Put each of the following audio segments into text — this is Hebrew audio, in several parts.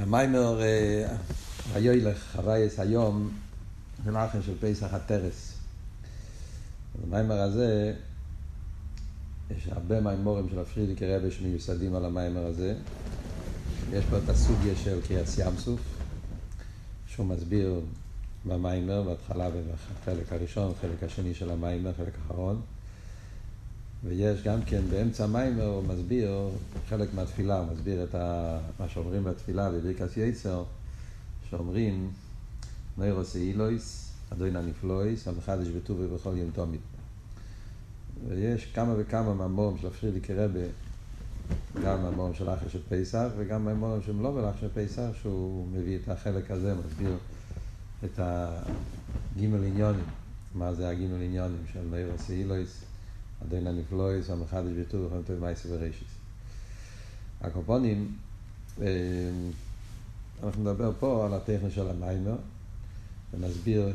המיימר היוילך, חווייס היום, זה מלאכם של פסח הטרס. במיימר הזה, יש הרבה מיימורים של הפרידיקי רבי שמיוסדים על המיימר הזה. יש פה את הסוגיה של קריאת ים סוף, שהוא מסביר במיימר, בהתחלה ובחלק הראשון, חלק השני של המיימר, חלק האחרון. ויש גם כן באמצע המיימר הוא מסביר חלק מהתפילה, הוא מסביר את ה, מה שאומרים בתפילה בברכס יצר, שאומרים נוירוס אילויס, אדוין הנפלויס, המחדש בטובי בכל יום תומית. ויש כמה וכמה מהמורים של הפרידיקי רבה, גם מהמורים של אחר של פסח וגם מהמורים שהם לא בלח של פסח, שהוא מביא את החלק הזה, מסביר את הגימל עניונים, מה זה הגימל עניונים של נוירוס אילויס. עדיין הנפלויס, המחדש ביטוי וכל טוב מייסי ורישיס. הקופונים, אנחנו נדבר פה על הטכני של המיימר, ונסביר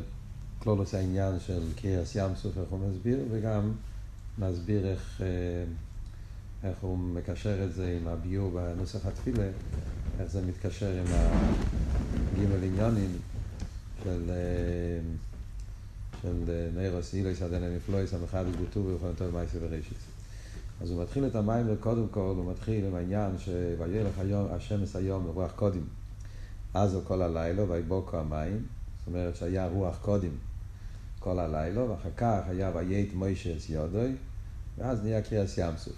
כלולוס העניין של קריאס ים סוף, איך הוא מסביר, וגם נסביר איך, איך הוא מקשר את זה עם הביור בנוסח התפילה, איך זה מתקשר עם הגימל עניונים של... של נeiros אילויס עדן הנפלויס המחדש בטובי וכל טוב מייסי ורישיס. אז הוא מתחיל את המים וקודם כל הוא מתחיל עם העניין שוילך היום, השמש היום ברוח קודם. אז הוא כל הלילה ויבוקו המים, זאת אומרת שהיה רוח קודם כל הלילה, ואחר כך היה וייט מוישה אס יודוי, ואז נהיה קריאס ים סוף.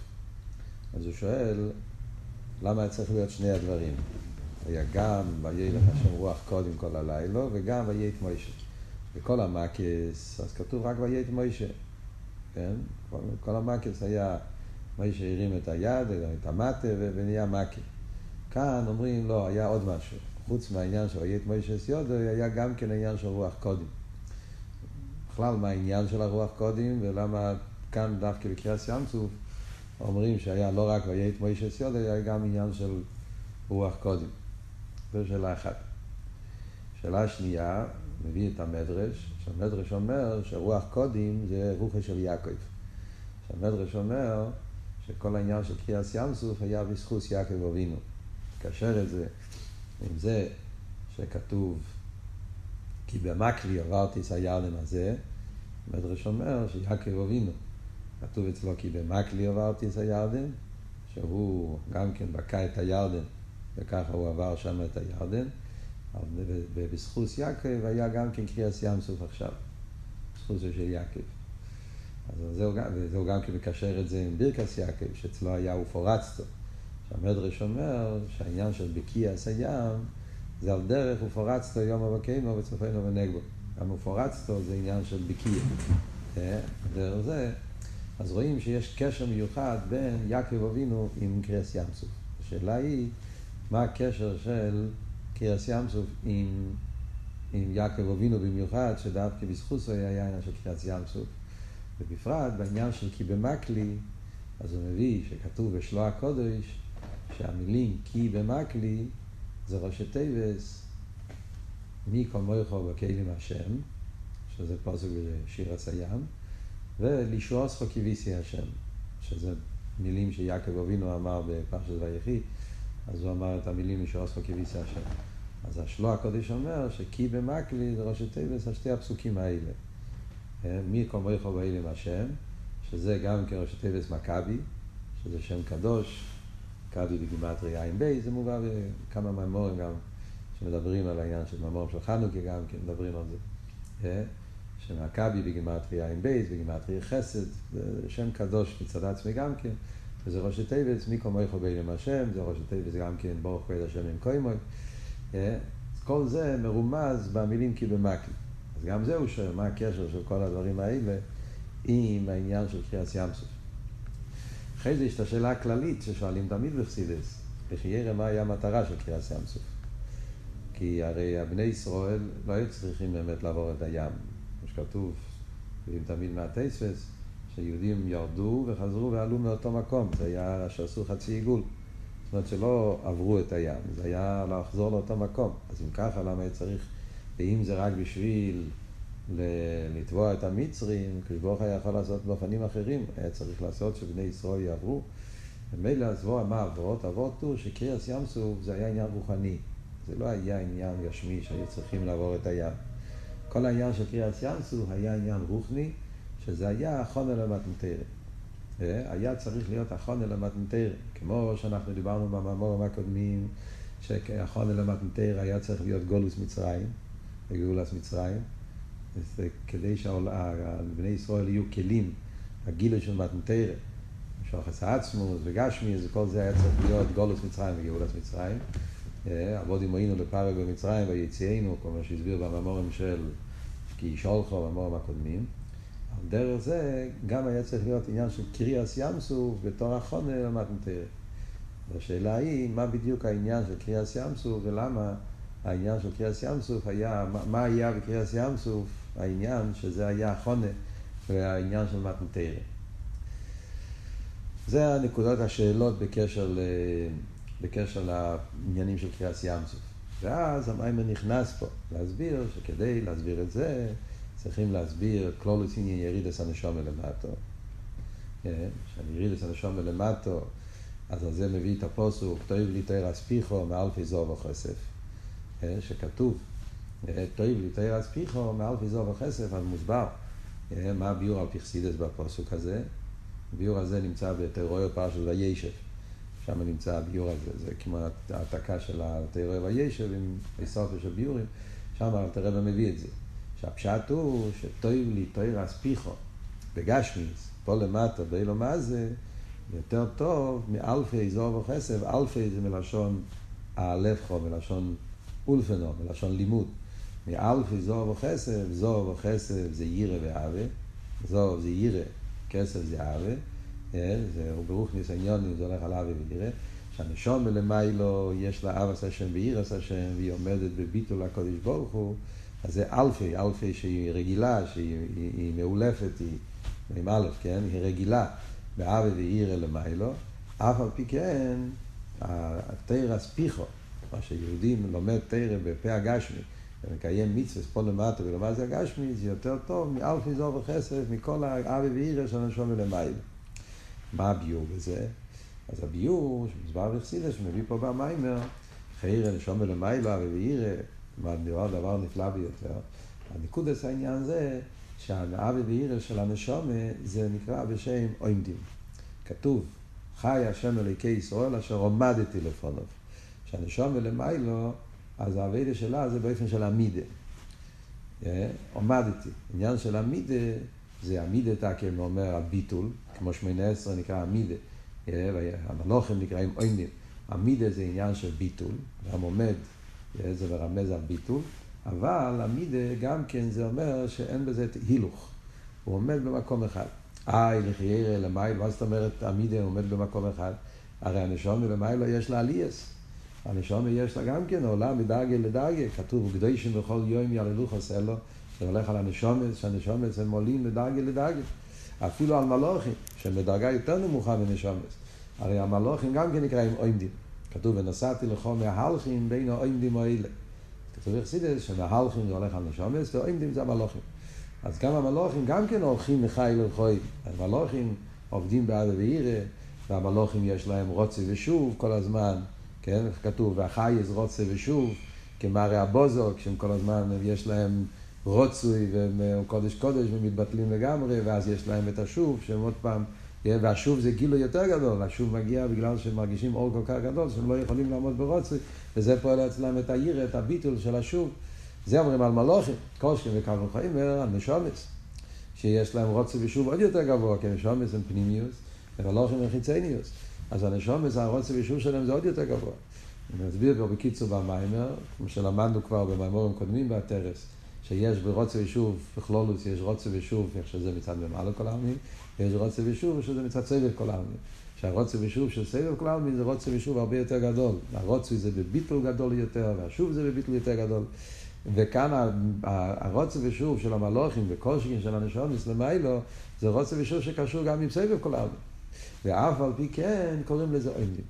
אז הוא שואל, למה צריך להיות שני הדברים? היה גם וילך השם רוח קודם כל הלילה, וגם וייט מוישה. בכל המקס, אז כתוב רק ויית מוישה, כן? כל, כל המקס היה, מוישה הרים את היד, את המטה, ונהיה מקה. כאן אומרים, לא, היה עוד משהו. חוץ מהעניין של ויית מוישה סיודו, היה גם כן העניין של רוח קודם. בכלל, מה העניין של הרוח קודם, ולמה כאן דווקא בקריאת ים סוף, אומרים שהיה לא רק ויית מוישה סיודו, היה גם עניין של רוח קודם. זו שאלה אחת. שאלה שנייה, מביא את המדרש, שהמדרש אומר שרוח קודים זה רוחה של יעקב. שהמדרש אומר שכל העניין של קריאת ים סוף היה בזכות יעקב אבינו. קשר את זה עם זה שכתוב כי במקלי עברתי הירדן הזה, המדרש אומר שיעקב אבינו, כתוב אצלו כי במקלי עברתי את הירדן, שהוא גם כן בקע את הירדן וככה הוא עבר שם את הירדן. ובזכות יעקב היה גם כן קריאת ים סוף עכשיו, זה של יעקב. אז זהו, וזהו גם כן מקשר את זה עם ברכס יעקב, שאצלו היה ופורצתו. שהמדרש אומר שהעניין של בקיעס הים זה על דרך ופורצתו יום אבקנו וצופנו ונגבו. גם ופורצתו זה עניין של בקיע. דרך זה, אז רואים שיש קשר מיוחד בין יעקב אבינו עם קריאת ים סוף. השאלה היא, מה הקשר של קריאס ים סוף עם, עם יעקב אבינו במיוחד, שדווקא בזכות זה היה עניין של קריאס ים סוף. ובפרט בעניין של כי במקלי, אז הוא מביא שכתוב בשלוע הקודש, שהמילים כי במקלי זה ראשי תיבס, מי כל מויכו בכלים השם, שזה פוסק בשיר הסיים, ולשוס כביסי השם, שזה מילים שיעקב אבינו אמר בפרשת ויחי, אז הוא אמר את המילים משוס כביסי השם. אז השלוע הקודש אומר שכי במקלי זה ראשי תיבס השתי הפסוקים האלה. מי קומריכו באילם השם, שזה גם כראשי תיבס מכבי, שזה שם קדוש, מכבי בגימטרי עין בי, זה מובא בכמה מאמורים גם שמדברים על העניין של מאמרים של חנוכה גם כן מדברים על זה. שמכבי בגימטרי עין בייס, בגימטרי חסד, שם קדוש מצד עצמי גם כן, וזה ראשי תיבס, מי כמוכה באילם השם, זה ראשי תיבס גם כן ברוך כבוד השם ממקומו. אז כל זה מרומז במילים כי במקלי. אז גם זה הוא שואל, מה הקשר של כל הדברים האלה עם העניין של קריעת ים סוף. אחרי זה יש את השאלה הכללית ששואלים תמיד בחסידות, וכי יראה מה היה המטרה של קריאת ים סוף. כי הרי הבני ישראל לא היו צריכים באמת לעבור את הים. כמו שכתוב, תמיד מהטייספס, שיהודים ירדו וחזרו ועלו מאותו מקום. זה היה שעשו חצי עיגול. זאת אומרת שלא עברו את הים, זה היה לחזור לאותו מקום. אז אם ככה, למה היה צריך, ואם זה רק בשביל לתבוע את המצרים, כשברוך היה יכול לעשות באופנים אחרים, היה צריך לעשות שבני ישראל יעברו. ומילא עזבו, מה עברות? עברות הוא שקריאס ים סוף זה היה עניין רוחני. זה לא היה עניין גשמי שהיו צריכים לעבור את הים. כל העניין של קריאת ים סוף היה עניין רוחני, שזה היה החונה למתנתרא. היה צריך להיות החונה למתנתרא, כמו שאנחנו דיברנו במאמורים הקודמים, שהחונה למתנתרא היה צריך להיות גולוס מצרים, וגאולס מצרים, כדי שבני ישראל יהיו כלים, הגילוי של מתנתרא. שוחס העצמוס וגשמי, כל זה היה צריך להיות גולוס מצרים וגאולת מצרים. עבוד עמנו לפרק במצרים ויציאנו, כל מה שהסביר במאמורים של כי שולחו במאמורים הקודמים. דרך זה גם היה צריך להיות עניין של קריאס ים סוף בתור החונה למתנתרא. והשאלה היא, מה בדיוק העניין של קריאס ים סוף ולמה העניין של קריאס ים סוף היה, מה היה בקריאס ים סוף העניין שזה היה החונה והעניין של מתנתרא. זה הנקודות השאלות בקשר, ל... בקשר לעניינים של קריאס ים סוף. ואז המיימר נכנס פה להסביר שכדי להסביר את זה צריכים להסביר כלולוס עניין ירידס הנשום למטו. כן? שאני ירידס הנשום למטו, אז על זה מביא את הפוסוק, תויב לי תאר אספיחו מאלפי זוב וכסף. כן? שכתוב, תויב לי תאר אספיחו מאלפי זוב וכסף, אז מוסבר כן? מה הביאור על פרסידס בפוסוק הזה. הביור הזה נמצא בתיאוריה פרשת וישב. שם נמצא הביור הזה, זה כמעט העתקה של התיאוריה וישב עם איסופיה של ביורים, שם אלתר מביא את זה. שהפשט הוא שטויב לי תוירה אספיחו בגשמיס, פה למטה, באילו מה זה, יותר טוב מאלפי זור וחסב, אלפי זה מלשון האלפחו, מלשון אולפנו, מלשון לימוד. מאלפי זור וחסב, זור וחסב זה יירה ואהבה, זור זה יירה כסף זה אהבה, זה ברוך ניסיוניונים, זה הולך על אהבה ויראה. שהנשום מלמיילו יש לה אבס השם ואירס השם, והיא עומדת בביטול הקודש ברוך הוא, אז זה אלפי, אלפי שהיא רגילה, שהיא היא, היא מאולפת, היא עם א', כן? היא רגילה באהבה ואירא למיילו, אף על פי כן, התרא ספיחו, מה שיהודים לומד תרא בפה הגשמי, ומקיים מצווה פה למטה זה הגשמי, זה יותר טוב מאלפי זור וכסף, מכל האבי ואירא של הנשום ולמייל. מה הביור בזה? אז הביור, שמוסבר בחסידה, שמביא פה במיימר, חייר הנשום ולמייל, אבי ואירא, נראה דבר נפלא ביותר. הנקודס העניין זה שהאבי ואירא של הנשום זה נקרא בשם אוימדים. כתוב, חי השם אלוקי ישראל אשר עומדתי לפניו. שהנשום ולמיילו אז האביידה שלה זה באופן של עמידה. עומדתי. עניין של עמידה זה עמידה תקם אומר הביטול, כמו שמונה עשרה נקרא עמידה. המלוכים נקראים עוינים. עמידה זה עניין של ביטול, גם עומד, זה מרמז על ביטול, אבל עמידה גם כן זה אומר שאין בזה הילוך. הוא עומד במקום אחד. איי, לחיירה, למייל, מה זאת אומרת עמידה עומד במקום אחד? הרי הנשום למייל יש לה עלייס. הנשום יש לה גם כן עולה מדרגה לדרגה, כתוב, קדושים בכל יום יעללו חסר לו, זה הולך על הנשומת, שהנשומת הם עולים מדרגה לדרגה. אפילו על מלוכים, שהם בדרגה יותר נמוכה מנשומת. הרי המלוכים גם כן נקראים אוימדים. כתוב, ונסעתי לכל מהלכים בין האוימדים האלה. כתוב בחסידס שמהלכים זה הולך על נשומת, ואוימדים זה המלוכים. אז גם המלוכים גם כן הולכים מחיל לחוי. המלוכים עובדים בעד ואירא, והמלוכים יש להם רוצי ושוב כל הזמן. כן, כתוב, והחי יש רוצה ושוב, כמראה הבוזו, כשהם כל הזמן, יש להם רוצוי והם קודש קודש ומתבטלים לגמרי, ואז יש להם את השוב, שהם עוד פעם, והשוב זה גילו יותר גדול, השוב מגיע בגלל שהם מרגישים אור כל כך גדול, שהם לא יכולים לעמוד ברוצוי, וזה פועל אצלם את העיר, את הביטול של השוב. זה אומרים על מלוכים, קושקים וקו וחיימר, על נשומץ, שיש להם רוצה ושוב עוד יותר גבוה, כי נשומץ הם פנימיוס, ומלוכים הם חיצניוס. אז הנשומס, הרוצה ואישור שלהם זה עוד יותר גבוה. אני מסביר פה בקיצור במיימר, כמו שלמדנו כבר במיימורים קודמים בהתרס, שיש ברוצה ואישור בכלולוס, יש רוצה ואישור, איך שזה מצד למעלה כל העלמין, ויש רוצה ואישור שזה מצד סבב כל העלמין. שהרוצה ואישור של סבב כל העלמין זה רוצה ואישור הרבה יותר גדול. הרוצה זה בביטול גדול יותר, והשוב זה בביטול יותר גדול. וכאן הרוצה ושוב של המלוכים וקושקין של הנשומס למיילו, זה רוצה ושוב שקשור גם עם סבב כל העלמין. ואף על פי כן קוראים לזה עומדים.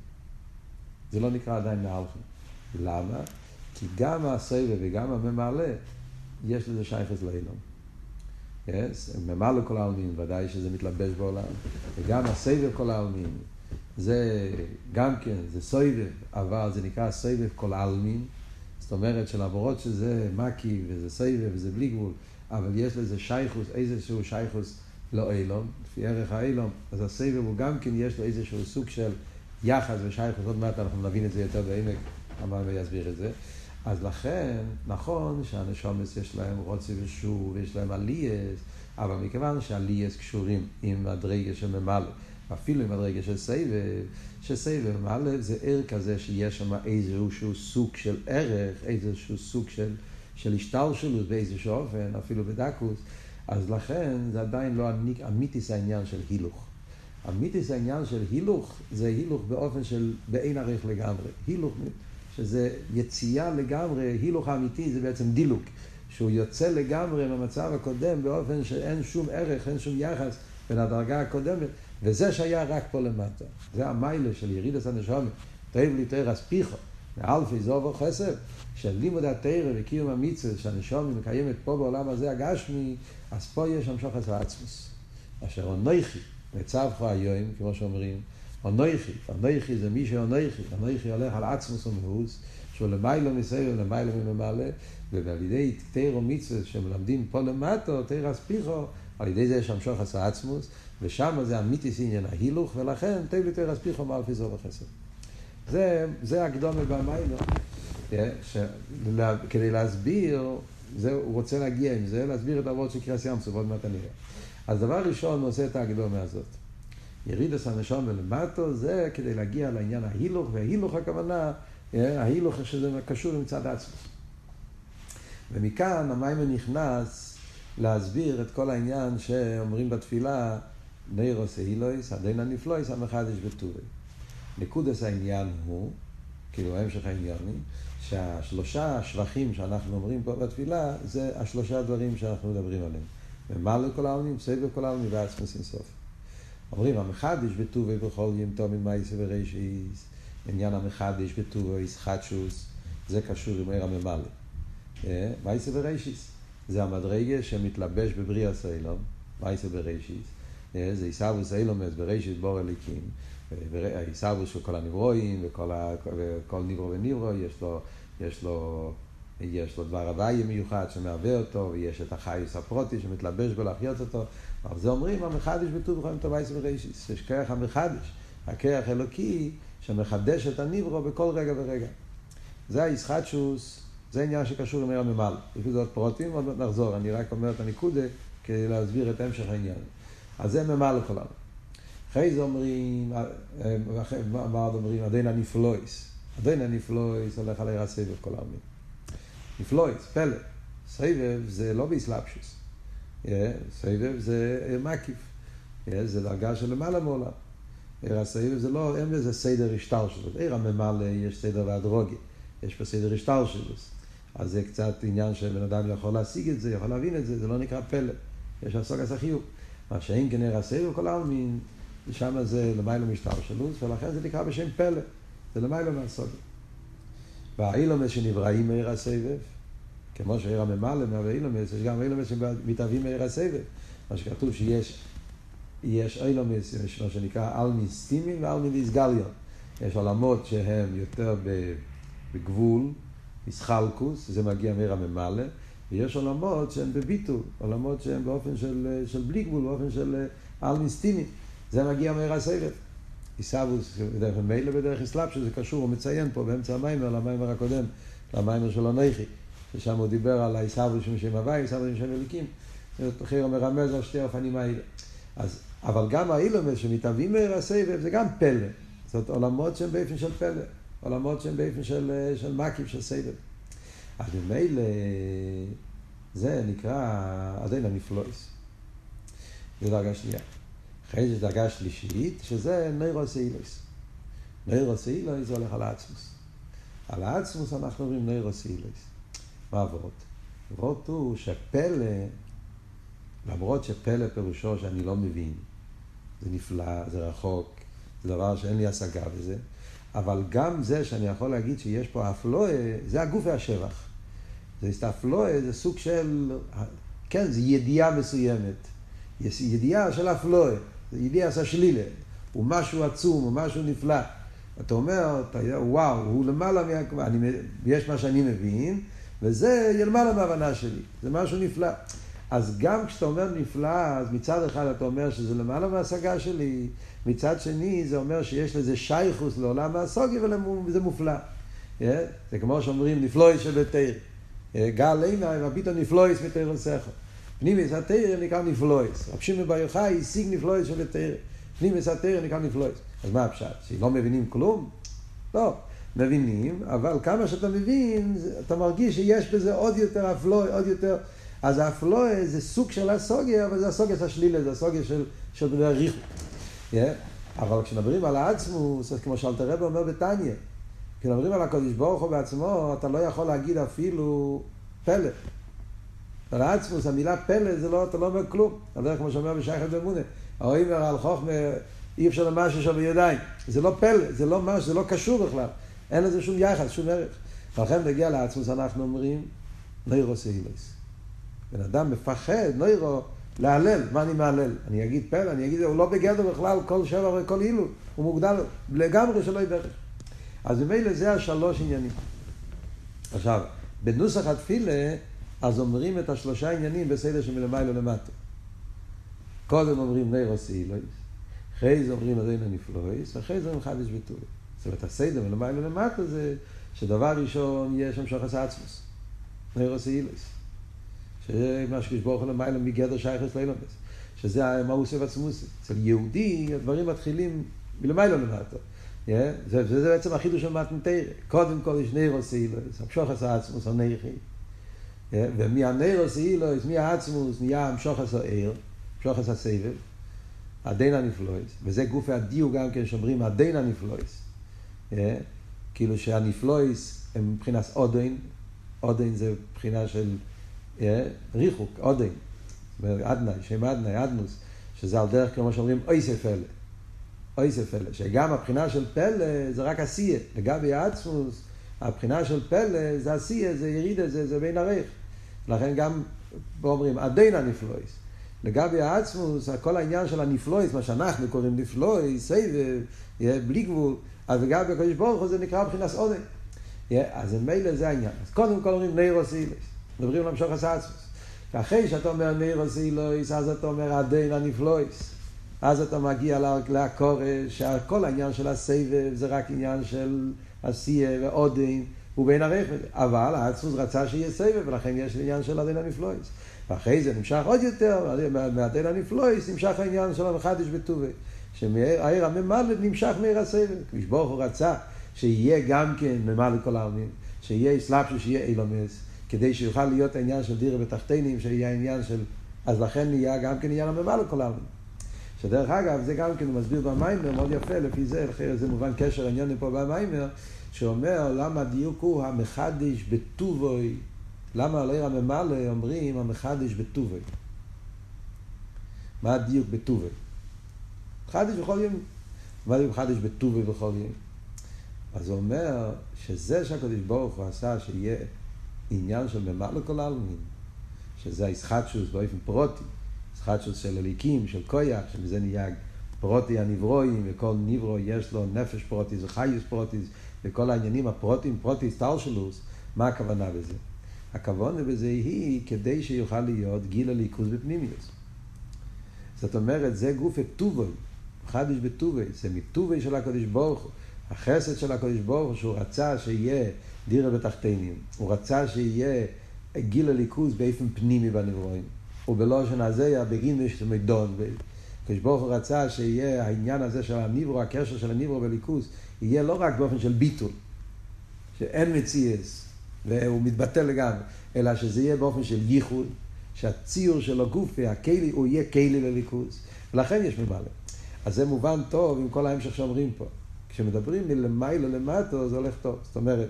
זה לא נקרא עדיין מהלכים. למה? כי גם הסבב וגם הממלא, יש לזה שייכס לאילון. Yes, ממלא כל העלמין, ודאי שזה מתלבש בעולם, וגם הסבב כל העלמין, זה גם כן, זה סבב, אבל זה נקרא סבב כל העלמין, זאת אומרת שלמרות שזה מקי וזה סבב וזה בלי גבול, אבל יש לזה שייכוס, איזשהו שייכוס לא אילום, לפי ערך האילום, אז הסבב הוא גם כן, יש לו איזשהו סוג של יחס ושייכוס, עוד מעט אנחנו נבין את זה יותר בעמק, המאמר יסביר את זה. אז לכן, נכון שהנשומס יש להם רוצי ושוב, ויש להם עלייס, אבל מכיוון שהעלייס קשורים עם הדרגה של ממלא, אפילו עם הדרגה של סבב, שסבב ממלא זה ער כזה שיש שם איזשהו סוג של ערך, איזשהו סוג של, של השתלשלות באיזשהו אופן, אפילו בדקוס, אז לכן זה עדיין לא אמיתיס העניין של הילוך. אמיתיס העניין של הילוך זה הילוך באופן של באין ערך לגמרי. הילוך שזה יציאה לגמרי, הילוך האמיתי זה בעצם דילוק, שהוא יוצא לגמרי מהמצב הקודם באופן שאין שום ערך, אין שום יחס בין הדרגה הקודמת, וזה שהיה רק פה למטה. זה המיילה של ירידס הנשומת, תאב לי תרס פיחו, מאלפי זוב וחסר, של לימוד התרא וקיום המצווה שהנשומת מקיימת פה בעולם הזה הגשמי, אז פה יש המשוך עצמוס. אשר אונכי, וצווך היום, כמו שאומרים, אונכי, אונכי זה מי שאונכי, אונכי הולך על עצמוס ומאוס, שהוא למיילו מסייב ולמיילו ממלא, ועל ידי תרא מצווה שמלמדים פה למטו, תרא ספיחו, על ידי זה יש המשוך עשר עצמוס, ושם זה אמיתיס עניין ההילוך, ולכן תן לי תרא ספיחו מעל פי זו וחסר. זה, זה הקדומה במיילו, כדי להסביר, זה, הוא רוצה להגיע עם זה, להסביר את העבוד של קריאס ים עוד מעט אני אז דבר ראשון הוא עושה את ההקדומה הזאת. ירידס הנשום ולמטו זה כדי להגיע לעניין ההילוך, וההילוך הכוונה, אה, ההילוך שזה קשור למצד עצמו. ומכאן המיימר נכנס להסביר את כל העניין שאומרים בתפילה, נירוס אילויס, הדין הנפלויס, המחדש בטורי. נקודס העניין הוא, כאילו המשך העניין הוא, שהשלושה שבחים שאנחנו אומרים פה בתפילה, זה השלושה דברים שאנחנו מדברים עליהם. ממלא כל העלמים, סבב כל העלמים ועצמוס אינסוף. אומרים, המחדש בטובי בכל יום תומין מייסה ורישיס, עניין המחדש בטובי איסחטשוס, זה קשור עם עיר הממלא. אה, מייסה ורישיס, זה המדרגה שמתלבש בבריאה סיילום, מייסה ורישיס, אה, זה עיסאוווס אילומס ברישיס בור אליקים, עיסאוווס של כל הנברואים וכל נברו ונברו, יש לו, יש לו יש לו דבר הוויה מיוחד שמהווה אותו, ויש את החייס הפרוטי שמתלבש בו להחיות אותו. אבל זה אומרים, המחדש בטוב חיים טובייס ורישיס. יש כרך המחדש, הכרך אלוקי שמחדש את הניברו בכל רגע ורגע. זה הישחטשוס, זה עניין שקשור עם עיר הממל. לזה עוד פרוטים, עוד מעט נחזור. אני רק אומר את הניקודה כדי להסביר את המשך העניין. אז זה ממל לכולנו. אחרי זה אומרים, מה עוד אומרים? הדין הנפלויס. הדין הנפלויס הולך על עיר הסבב כל העמים. נפלויס, פלא. סבב זה לא באסלאפשוס. סבב זה מקיף. זה דרגה של למעלה מעולם. עיר הסבב זה לא, אין בזה סדר השטר שלו. עיר הממלא יש סדר והדרוגי. יש פה סדר השטר שלו. אז זה קצת עניין שבן אדם יכול להשיג את זה, יכול להבין את זה, זה לא נקרא פלא. יש הסוג החיוב. מה שאין כן עיר הסבב כל העלמין, שם זה למיילו משטר שלו, ולכן זה נקרא בשם פלא. זה למיילו מהסוג. והאילומס שנבראים מעיר הסבב, כמו שעיר הממלא מהווה אילומס, יש גם אילומס שמתהווים מעיר הסבב. מה שכתוב שיש יש אילומס, יש מה שנקרא אלמין סטימין ואלמין דיסגליון. יש עולמות שהם יותר בגבול, מסחלקוס, זה מגיע מעיר הממלא, ויש עולמות שהם בביטול, עולמות שהם באופן של, של בלי גבול, באופן של אלמין סטימין. זה מגיע מעיר הסבב. עיסאוווס בדרך מילא בדרך אסלאפ, שזה קשור, הוא מציין פה באמצע המיימר, למיימר הקודם, למיימר של הנכי, ששם הוא דיבר על העיסאוווס שם שם הוואי, עיסאוווס שם שם אליקים, חיר מרמז על שתי אופנים האלה. אז, אבל גם האילומס שמתאבים מעיר הסבב זה גם פלא. זאת עולמות שהם באופן של פלא, עולמות שהם באופן של, של מקיף, של סבב. אז ממילא זה נקרא עדיין הנפלויס. זה דרגה שנייה. אחרי זה דרגה שלישית, שזה נוירוס אילוס. נוירוס אילוס זה הולך על העצמוס. על העצמוס אנחנו אומרים נוירוס אילוס. מה עבוד? עבוד הוא שפלא, למרות שפלא פירושו שאני לא מבין, זה נפלא, זה רחוק, זה דבר שאין לי השגה בזה, אבל גם זה שאני יכול להגיד שיש פה אפלואה, זה הגוף והשבח. זה הסתפלואה, זה סוג של, כן, זה ידיעה מסוימת. ידיעה של אפלואה. זה ידיעה עשה שלילה, הוא משהו עצום, הוא משהו נפלא. אתה אומר, אתה, וואו, הוא למעלה מה... אני, יש מה שאני מבין, וזה יהיה למעלה מההבנה שלי. זה משהו נפלא. אז גם כשאתה אומר נפלא, אז מצד אחד אתה אומר שזה למעלה מההשגה שלי, מצד שני זה אומר שיש לזה שייכוס לעולם הסוגי וזה מופלא. Yeah? זה כמו שאומרים נפלואי שבתיר. גל עיניים, הביטו נפלואיס מתיר וסכו. פנימיס התיר נקרא נפלואיס. רב שמעון בר יוחאי השיג נפלואיס שבתיר. פנימיס התיר נקרא נפלואיס. אז מה הפשט? שלא מבינים כלום? לא. מבינים, אבל כמה שאתה מבין, אתה מרגיש שיש בזה עוד יותר אפלואי, עוד יותר... אז האפלואי זה סוג של הסוגיה, אבל זה הסוגיה השלילה, זה הסוגיה של, של דבר ריחו. Yeah? אבל כשמדברים על העצמוס, אז כמו שאלתר רב אומר בתניא, כשמדברים על הקודש ברוך הוא בעצמו, אתה לא יכול להגיד אפילו פלא. על העצמוס, המילה פלא, זה לא, אתה לא אומר כלום. אתה יודע כמו שאומר בשייכת במונה, האוימר על חוכמה, אי אפשר למשהו שם בידיים. זה לא פלא, זה לא משהו, זה לא קשור בכלל. אין לזה שום יחס, שום ערך. ולכן נגיע לעצמוס, אנחנו אומרים, נוירו סהילוס. בן אדם מפחד, נוירו, להלל, מה אני מהלל? אני אגיד פלא, אני אגיד, הוא לא בגדר בכלל כל שבע וכל אילו, הוא מוגדל לגמרי שלא ידרך. אז ממילא זה השלוש עניינים. עכשיו, בנוסח התפילה, אז אומרים את השלושה עניינים בסדר שמלמעלה למטה. קודם אומרים נרוס אילויס, אחרי זה אומרים עדיין הנפלויס, ואחרי זה אומרים חדש וטולי. זאת אומרת, הסדר מלמעלה למטה זה שדבר ראשון יש שם שוחס עצמוס, נרוס אילויס. שמה שקדוש ברוך הוא למעלה מגדר שייכס לאילומס. שזה המאוס ועצמוס. אצל יהודי הדברים מתחילים מלמעלה למטה. Yeah, זה, זה, זה בעצם החידוש של מתנתרא. קודם כל יש נירוס אילוס, המשוחס העצמוס הנכי. Yeah, ומהנירוס אילוס, מהעצמוס, נהיה המשוחס העיר, המשוחס הסבב, הדין הנפלויס, וזה גופי הדיוק גם כן שאומרים הדין הנפלויס. Yeah, כאילו שהנפלויס הם מבחינת אודין, אודין זה מבחינה של ריחוק, עודן, אדנאי, שם אדנאי, אדנוס, שזה על דרך כמו שאומרים אויסף פלא. אויסף פלא, שגם הבחינה של פלא זה רק עשייה. לגבי העצמוס, הבחינה של פלא זה עשייה, זה ירידה, זה, זה בין הרייך. לכן גם פה אומרים, עדיין הנפלויס. לגבי העצמוס, כל העניין של הנפלויס, מה שאנחנו קוראים נפלויס, סבב, בלי גבול, אז לגבי הקדוש ברוך הוא זה נקרא מבחינת עודן. אז מילא זה העניין. אז קודם כל אומרים נירוס אילס. מדברים על המשוך הסעצמוס. ואחרי שאתה אומר נירוס אילויס, אז אתה אומר עדיין הנפלויס. אז אתה מגיע לקורש, שכל העניין של הסבב זה רק עניין של עשייה ועודין, ובין הרפת. אבל האצמוס רצה שיהיה סבב, ולכן יש עניין של עדיין הנפלויס. ואחרי זה נמשך עוד יותר, מהדין הנפלויס נמשך העניין של המחדש בטובי. שמהעיר הממלא נמשך מעיר הסבב. כביש ברוך הוא רצה שיהיה גם כן ממלא כל העלמין, שיהיה סלאפשו, שיהיה אילומס. כדי שיוכל להיות העניין של דירה בתחתינים, שיהיה העניין של... אז לכן נהיה גם כן עניין הממה לכל העלמין. שדרך אגב, זה גם כן מסביר במיימר, מאוד יפה, לפי זה, לכן זה מובן קשר העניין פה במיימר, שאומר למה הדיוק הוא המחדש בטובוי, למה על עיר הממלא אומרים המחדש בטובוי. מה הדיוק בטובוי? מחדש בכל יום. מה זה מחדש בטובוי בכל יום? אז הוא אומר שזה שהקדוש ברוך הוא עשה שיהיה עניין של ממלא כל העלמין, שזה הישחטשוס באופן פרוטי, ישחטשוס של הליקים, של קויח, שמזה נהיה פרוטי הנברואים, וכל נברו יש לו נפש פרוטי, זה חיוס פרוטי, וכל העניינים הפרוטים, פרוטי סטלשלוס, מה הכוונה בזה? הכוונה בזה היא כדי שיוכל להיות גיל הליכוז בפנימיוס. זאת אומרת, זה גוף טובוי, חדש בטובוי, זה מטובוי של הקדוש ברוך הוא. החסד של הקדוש ברוך הוא שהוא רצה שיהיה דירה בתחתינים. הוא רצה שיהיה גיל הליכוז באופן פנימי בנברואים. ובלושן בגין מדון. הקדוש ברוך הוא רצה שיהיה העניין הזה של הנברו, הקשר של הנברו בליכוז, יהיה לא רק באופן של ביטול, שאין מציאס, והוא מתבטל לגמרי, אלא שזה יהיה באופן של ייחוד, שהציור של הגוף והכלי, הוא יהיה כלי לליכוז. ולכן יש ממלא. אז זה מובן טוב עם כל ההמשך שאומרים פה. כשמדברים מלמעלה למטה זה הולך טוב. זאת אומרת,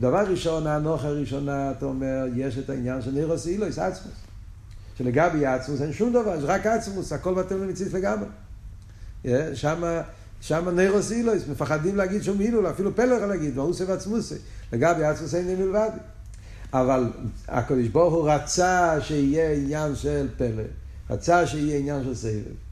דבר ראשון, האנוך הראשונה, אתה אומר, יש את העניין של נירוס אילויס, עצמוס. שלגבי עצמוס אין שום דבר, יש רק עצמוס, הכל בטל ומציץ לגמרי. שמה, שמה נירוס אילויס, מפחדים להגיד שום הילול, אפילו יכול להגיד, מאוסי ועצמוסי. לגבי עצמוס אין מלבד. אבל הקדוש ברוך הוא רצה שיהיה עניין של פלא, רצה שיהיה עניין של סבב.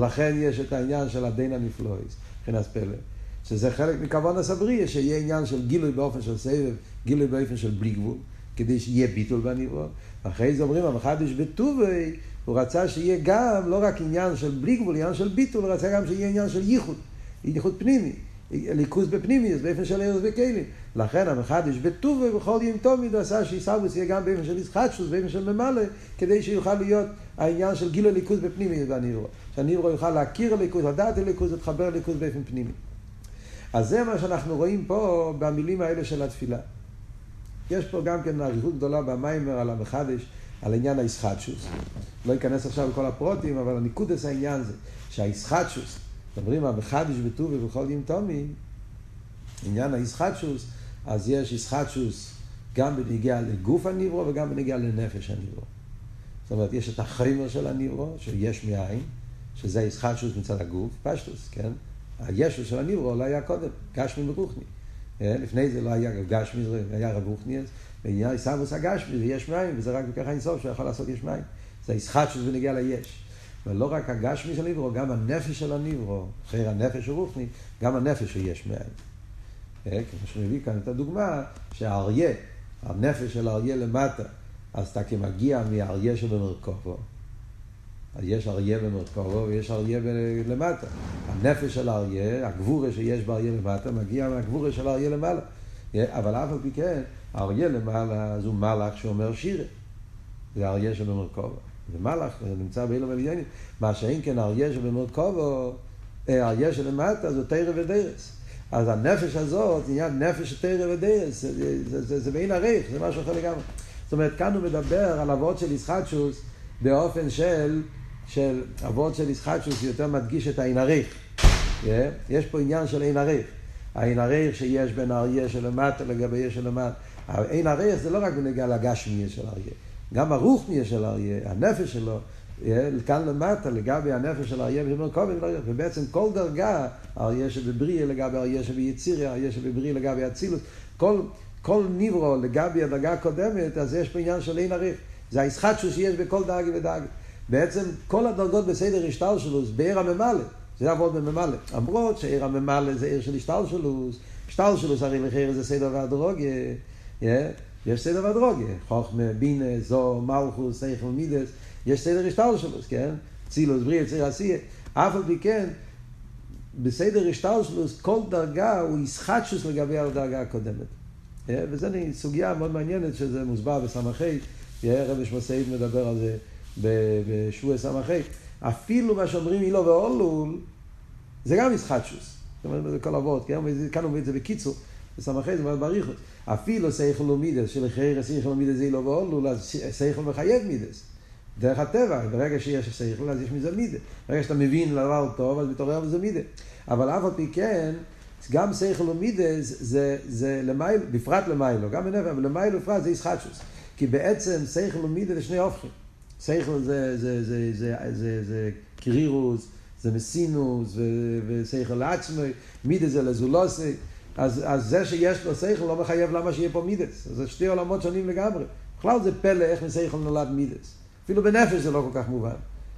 לכן יש את העניין של הדין הנפלויס, מבחינת פלא. שזה חלק מכוון הסבריה, שיהיה עניין של גילוי באופן של סבב, גילוי באופן של בלי גבול, כדי שיהיה ביטול בנברוא. ואחרי זה אומרים, המחדש בטובי, הוא רצה שיהיה גם, לא רק עניין של בלי גבול, עניין של ביטול, הוא רצה גם שיהיה עניין של ייחוד, ייחוד פנימי. ליכוז בפנימיוס, באופן של ארז וכלים. לכן המחדש בטובו בכל יום תומיד עשה שיסרבוס יהיה גם באופן של ישחטשוס, באופן של ממלא, כדי שיוכל להיות העניין של גיל הליכוז בפנימיוס בנירו. שהנירו יוכל להכיר הליכוז, לדעת הליכוז, להתחבר הליכוז באופן פנימי. אז זה מה שאנחנו רואים פה במילים האלה של התפילה. יש פה גם כן אריכות גדולה במיימר על המחדש, על עניין הישחטשוס. לא אכנס עכשיו לכל הפרוטים, אבל הניקודס העניין זה שהישחטשוס, מדברים על מחדש בטובי ובכל ים תומי, עניין הישחטשוס, אז יש ישחטשוס גם בנגיעה לגוף הניברו וגם בנגיעה לנפש הניברו. זאת אומרת, יש את החיימר של הניברו, שיש מאין, שזה ישחטשוס מצד הגוף, פשטוס, כן? הישו של הניברו לא היה קודם, גשמי ורוחני. אה, לפני זה לא היה גשמי, היה רב רוחני, ועניין סמוס הגשמי, זה יש מים, וזה רק בכך אינסוף שיכול לעשות יש מים. זה ישחטשוס בנגיעה ליש. ולא רק הגשמי של הניברו, גם הנפש של הניברו, אחרי הנפש הרוחני, גם הנפש שיש מאין. אה, כמו שהביא כאן את הדוגמה, שהאריה, הנפש של האריה למטה, אז אתה כמגיע מהאריה שבמרכובו, יש אריה במרכובו ויש אריה למטה. הנפש של האריה, הגבורה שיש באריה למטה, מגיע מהגבורה של האריה למעלה. אה, אבל אף על פי כן, האריה למעלה, אז הוא מלאך שאומר שירה. זה האריה שבמרכובו. זה מלאך, זה נמצא באילו עניינים. מה שאין כן אריה שבמרכובו, אריה שלמטה זה תרא ודרס. אז הנפש הזאת, עניין נפש תרא ודרס, זה, זה, בעין הריך, זה משהו אחר לגמרי. זאת אומרת, כאן הוא מדבר על אבות של ישחטשוס באופן של, של אבות של ישחטשוס יותר מדגיש את העין הריך. Yeah, יש פה עניין של עין הריך. העין הריך שיש בין האריה שלמטה לגבי שלמטה. העין הריך זה לא רק בנגיעה לגשמי של האריה. גם הרוחני של האריה, הנפש שלו, כאן למטה, לגבי הנפש של האריה במרכובת, ובעצם כל דרגה, האריה שבבריא לגבי האריה שביצירי, האריה שבבריא לגבי אצילוס, כל, כל ניברו לגבי הדרגה הקודמת, אז יש פה עניין של אין עריך. זה הישחטשוס שיש בכל דרגי ודרגי. בעצם כל הדרגות בסדר השטלשלוס, בעיר הממלא, זה עבוד בממלא. למרות שעיר הממלא זה עיר של השטלשלוס, השטלשלוס הרי לחיר זה סדר והדרוגיה. יש סדר והדרוגיה, חוכמה, בינה, זו, מלכוס, סייכל מידס, יש סדר השטל שלו, כן? צילוס, בריא, ציר עשייה. אף על פי כן, בסדר השטל שלו, כל דרגה הוא ישחטשוס לגבי הדרגה הקודמת. וזו סוגיה מאוד מעניינת שזה מוסבר בסמכי, רבי שמסעית מדבר על זה בשבוע סמכי. אפילו מה שאומרים אילו ואולול, זה גם ישחטשוס. זאת אומרת, זה כל אבות, כן? כאן הוא מביא את זה בקיצור. בסמכי זה מאוד בריחוס. אפילו סייכל ומידס, שלחייר סייכל ומידס זה אילו ואולול, אז סייכל מחייב מידס. דרך הטבע, ברגע שיש שכל אז יש מזה מידה. ברגע שאתה מבין לדבר טוב, אז מתעורר מזה מידה. אבל אף על פי כן, גם שכל ומידה זה, זה למייל, בפרט למיילו, גם בנפש, אבל למיילו בפרט זה ישחטשוס. כי בעצם שכל ומידה זה שני הופכים. שכל זה, זה, זה, זה, זה, זה קרירוס, זה מסינוס, ושכל לעצמי, מידה זה לזולוסי. אז, אז זה שיש לו שכל לא מחייב למה שיהיה פה מידס. זה שתי עולמות שונים לגמרי. בכלל זה פלא איך משכל נולד מידס. אפילו בנפש זה לא כל כך מובן.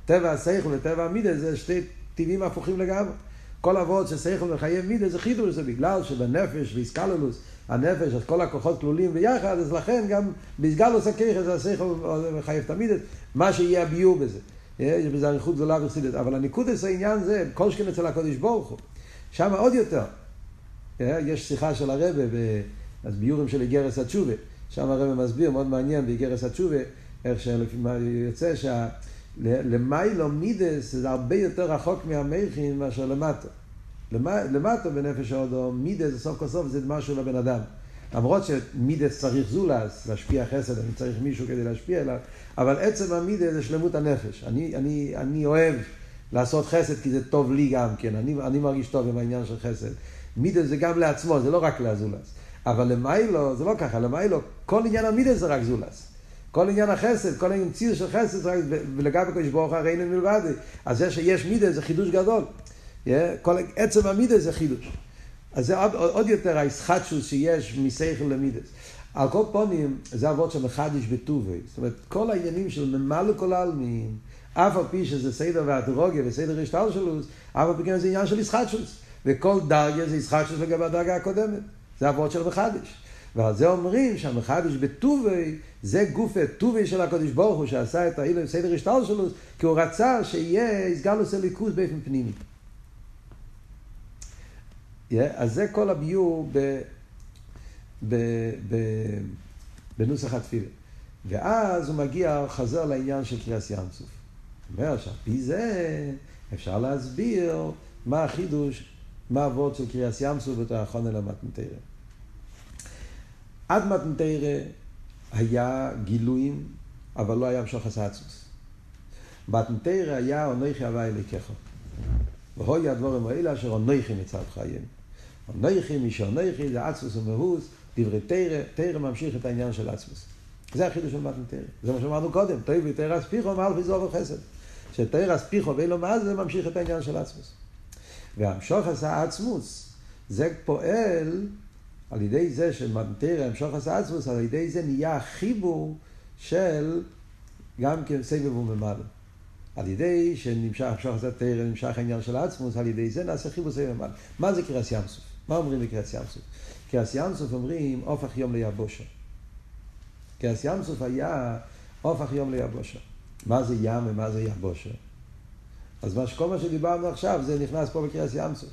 טבע השכל וטבע המידה זה שתי טבעים הפוכים לגמרי. כל אבות ששכל מחייב מידה זה חידוש, זה בגלל שבנפש ואיסקלולוס, הנפש, אז כל הכוחות כלולים ביחד, אז לכן גם באיסגלוס הכיכס השכל מחייב את המידה, מה שיהיה הביור בזה. יש בזה אריכות גדולה וחסידית. אבל הניקודס העניין זה, כל שכן אצל הקודש ברוך הוא. שם עוד יותר. יש שיחה של הרבה, ביורים של איגרס התשובה. שם הרבה מסביר, מאוד מעניין, באיגרס התשובה. איך שלפי מה יוצא שלמיילו מידס זה הרבה יותר רחוק מהמכין מאשר למטה. למטה בנפש האודו, מידס סוף כל סוף זה משהו לבן אדם. למרות שמידס צריך זולס, להשפיע חסד, אני צריך מישהו כדי להשפיע עליו, אבל עצם המידס זה שלמות הנפש. אני, אני, אני אוהב לעשות חסד כי זה טוב לי גם כן, אני, אני מרגיש טוב עם העניין של חסד. מידס זה גם לעצמו, זה לא רק לזולס. אבל למיילו זה לא ככה, למיילו כל עניין המידס זה רק זולס. כל עניין החסד, כל העניין ציר של חסד, ולגבי קדוש ברוך הרי אין מלבד. אז זה שיש מידה זה חידוש גדול. כל עצם המידה זה חידוש. אז זה עוד, עוד יותר הישחטשוס שיש מסייכל למידס. על כל פונים, זה אבות של מחדש בטובי. זאת אומרת, כל העניינים של ממלא כל העלמין, אף על פי שזה סדר והדרוגיה וסדר השטל שלו, אף על פי כן זה עניין של ישחטשוס. וכל דרגה זה שיש לגבי הדרגה הקודמת. זה אבות של מחדש. ועל זה אומרים שהמחדש בטובי, זה גוף טובי של הקודש ברוך הוא, שעשה את האילם סדר השטר שלו, כי הוא רצה שיהיה הסגלוס הליכוז באופן פנימי. Yeah, אז זה כל הביור ב, ב, ב, בנוסח התפילה. ואז הוא מגיע, חזר לעניין של קריאס ים סוף. אומר שעל פי זה אפשר להסביר מה החידוש, מה הוורד של קריאס ים סוף בתור האחרונה למתנתרא. עד מתנתרא היה גילויים, אבל לא היה המשוך הסעצוס. מתנתרא היה אונכי הווי אליקךו. והוי הדבורים האלה אשר אונכי מצד חיים. אונכי, מי שאונכי זה עצמוס ומהוס, דברי תרא, תרא ממשיך את העניין של עצמוס. זה החידוש של מתנתרא. זה מה שאמרנו קודם, תרא ותרא אספיחו מעל חיזור וחסד. שתרא אספיחו ואילו מה זה ממשיך את העניין של עצמוס. והמשוך עשה עצמוס, זה פועל על ידי זה שמנטרא המשוך עשה עצמוס, על ידי זה נהיה החיבור של גם כן סבב וממלא. על ידי שנמשך המשוך תרא, נמשך העניין של עצמוס, על ידי זה נעשה חיבור סבב וממלא. מה זה קרס ים סוף? מה אומרים בקרס ים סוף? קרס ים סוף אומרים הופך יום ליבושה. קרס ים סוף היה הופך יום ליבושה. מה זה ים ומה זה יבושה? אז מה שכל מה שדיברנו עכשיו זה נכנס פה בקרס ים סוף.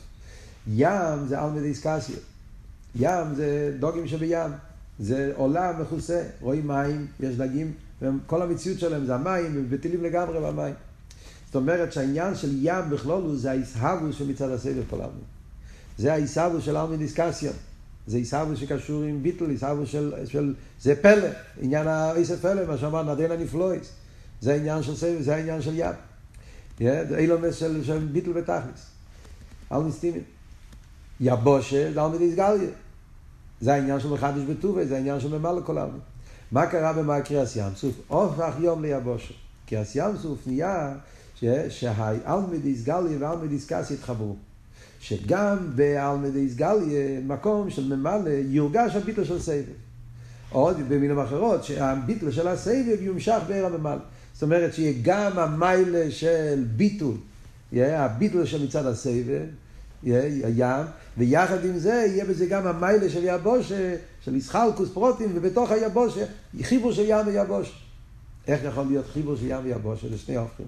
ים זה על מדי סקסיות. ים זה דוגים שבים, זה עולם מכוסה, רואים מים, יש דגים, וכל המציאות שלהם זה המים, הם בטלים לגמרי במים. זאת אומרת שהעניין של ים בכלול הוא זה ההסהבו שמצד הסבב כל העלמין. זה ההסהבו של העלמין דיסקסיון. זה הסהבו שקשור עם ביטל, הסהבו של, של... זה פלא, עניין האיסף פלא, מה שאמר נדן הנפלויס. זה העניין של סבב, זה העניין של ים. אילומס של, של ביטל ותכלס. אל נסתימים. יבושה זה על מדיס גליה. זה העניין של מחדש בטובה, זה העניין של ממלא כל העלמין. מה קרה במאי קריאס ים סוף? הופך יום ליבושה. קריאס ים סוף נהיה שהאלמדיס גליה ואלמדיס קאס יתחברו. שגם באלמדיס גליה, מקום של ממלא, יורגש הביטל של סבב. עוד במילים אחרות, שהביטל של הסבב יומשך בעיר הממלא. זאת אומרת שיהיה גם המיילה של ביטול, הביטול של מצד הסבב, הים, ויחד עם זה יהיה בזה גם המיילה של יבושה, של ישחלקוס פרוטים, ובתוך היבושה, חיבור של ים ויבושה. איך יכול להיות חיבור של ים ויבושה? זה שני הופכים.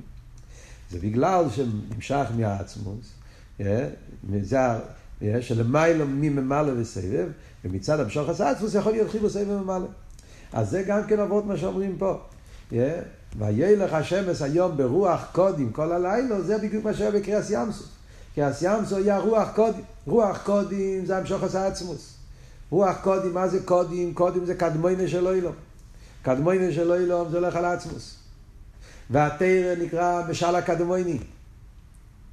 זה בגלל שנמשך מהעצמוס, מזה שלמיילו מממלא וסבב, ומצד המשוך העצמוס יכול להיות חיבור סבב וממלא. אז זה גם כן עבוד מה שאומרים פה. וילך השמש היום ברוח קודים כל הלילה, זה בדיוק מה שהיה בקריאס ים סוף. כי הסיימסו היה רוח קודים. רוח קודים זה המשוך עשה עצמוס. רוח קודים, מה זה קודים? קודים זה קדמוינה של אילום. קדמוינה של אילום זה הולך על עצמוס. והתרא נקרא משל הקדמויני.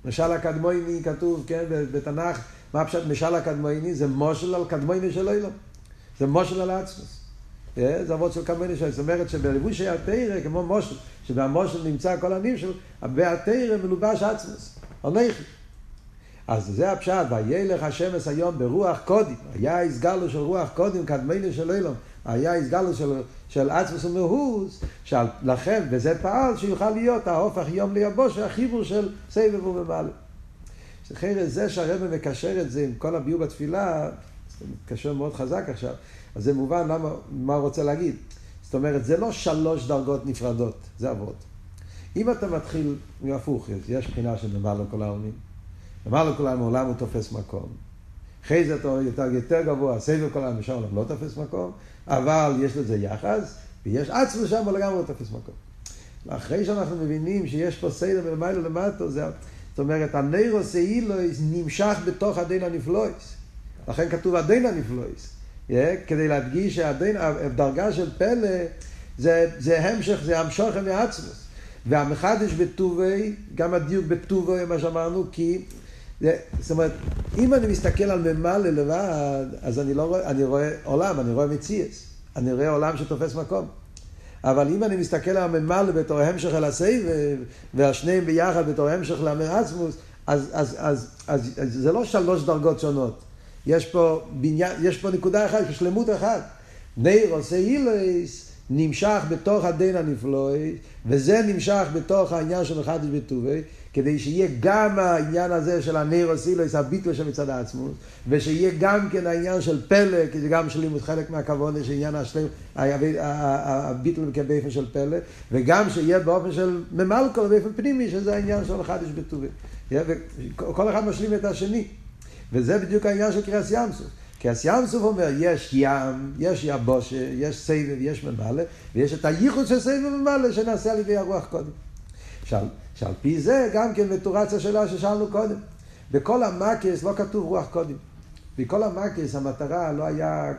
משל הקדמויני כתוב, כן, בתנ"ך, מה פשוט משל הקדמויני? זה מושל על קדמוינה של אילום. זה מושל על עצמוס. זה אבות של קדמויני של זאת אומרת שבלבושי התרא, כמו מושל, שבמושל נמצא כל הנמשל, והתרא מלובש עצמוס. הנכי. אז זה הפשט, וילך השמש היום ברוח קודים, היה הסגלו של רוח קודים, קדמיינו של אילום, היה הסגלו של, של עצמוס ומהוס, לכן, וזה פעל שיוכל להיות ההופך יום ליבוש, החיבור של סבב וממלא. אחרי זה שהרבא מקשר את זה עם כל הביור בתפילה, זה מתקשר מאוד חזק עכשיו, אז זה מובן למה, מה הוא רוצה להגיד. זאת אומרת, זה לא שלוש דרגות נפרדות, זה אבות. אם אתה מתחיל מהפוך, יש בחינה של ממלא כל העלמין. אמר לכולם, העולם הוא תופס מקום. אחרי זה אתה יותר, יותר גבוה, סבב כל העולם, שם לא תופס מקום, אבל יש לזה יחס, ויש עצמו שם, אבל לגמרי לא תופס מקום. אחרי שאנחנו מבינים שיש פה סדר ולמעלה למטה, זה, זאת אומרת, הנeiroס אילויס נמשך בתוך הדין הנפלויס. לכן כתוב הדין הנפלויס. Yeah, כדי להדגיש שהדרגה של פלא זה, זה המשך, זה המשוכם מעצמוס. והמחדש בטובי, גם הדיוק בטובי, מה שאמרנו, כי זאת אומרת, אם אני מסתכל על ממלא לבד, אז אני לא רואה, אני רואה עולם, אני רואה מציאס. אני רואה עולם שתופס מקום. אבל אם אני מסתכל על הממלא בתור המשך אל הסבב, והשניהם ביחד בתור המשך למעצמוס, אז, אז, אז, אז, אז זה לא שלוש דרגות שונות. יש פה, בניין, יש פה נקודה אחת, יש שלמות אחת. ניר עושה אילויס, נמשך בתוך הדין הנפלואי, וזה נמשך בתוך העניין של מחדש בטובי, כדי שיהיה גם העניין הזה של הנאירוסילוס, הביטל שמצד העצמות, ושיהיה גם כן העניין של פלא, כי זה גם שלימוד חלק מהכבוד, שעניין השלם, הביטל באופן של פלא, וגם שיהיה באופן של ממלכו, באופן פנימי, שזה העניין של מחדש בטובי. כל אחד משלים את השני. וזה בדיוק העניין של קריאס ים. קריאס ים סוף אומר, יש ים, יש יבושה, יש סבב, יש ממלא, ויש את הייחוד של סבב וממלא שנעשה על ידי הרוח קודם. עכשיו, שעל פי זה גם כן מתורץ השאלה ששאלנו קודם. בכל המקס לא כתוב רוח קודם. בכל המקס המטרה לא היה.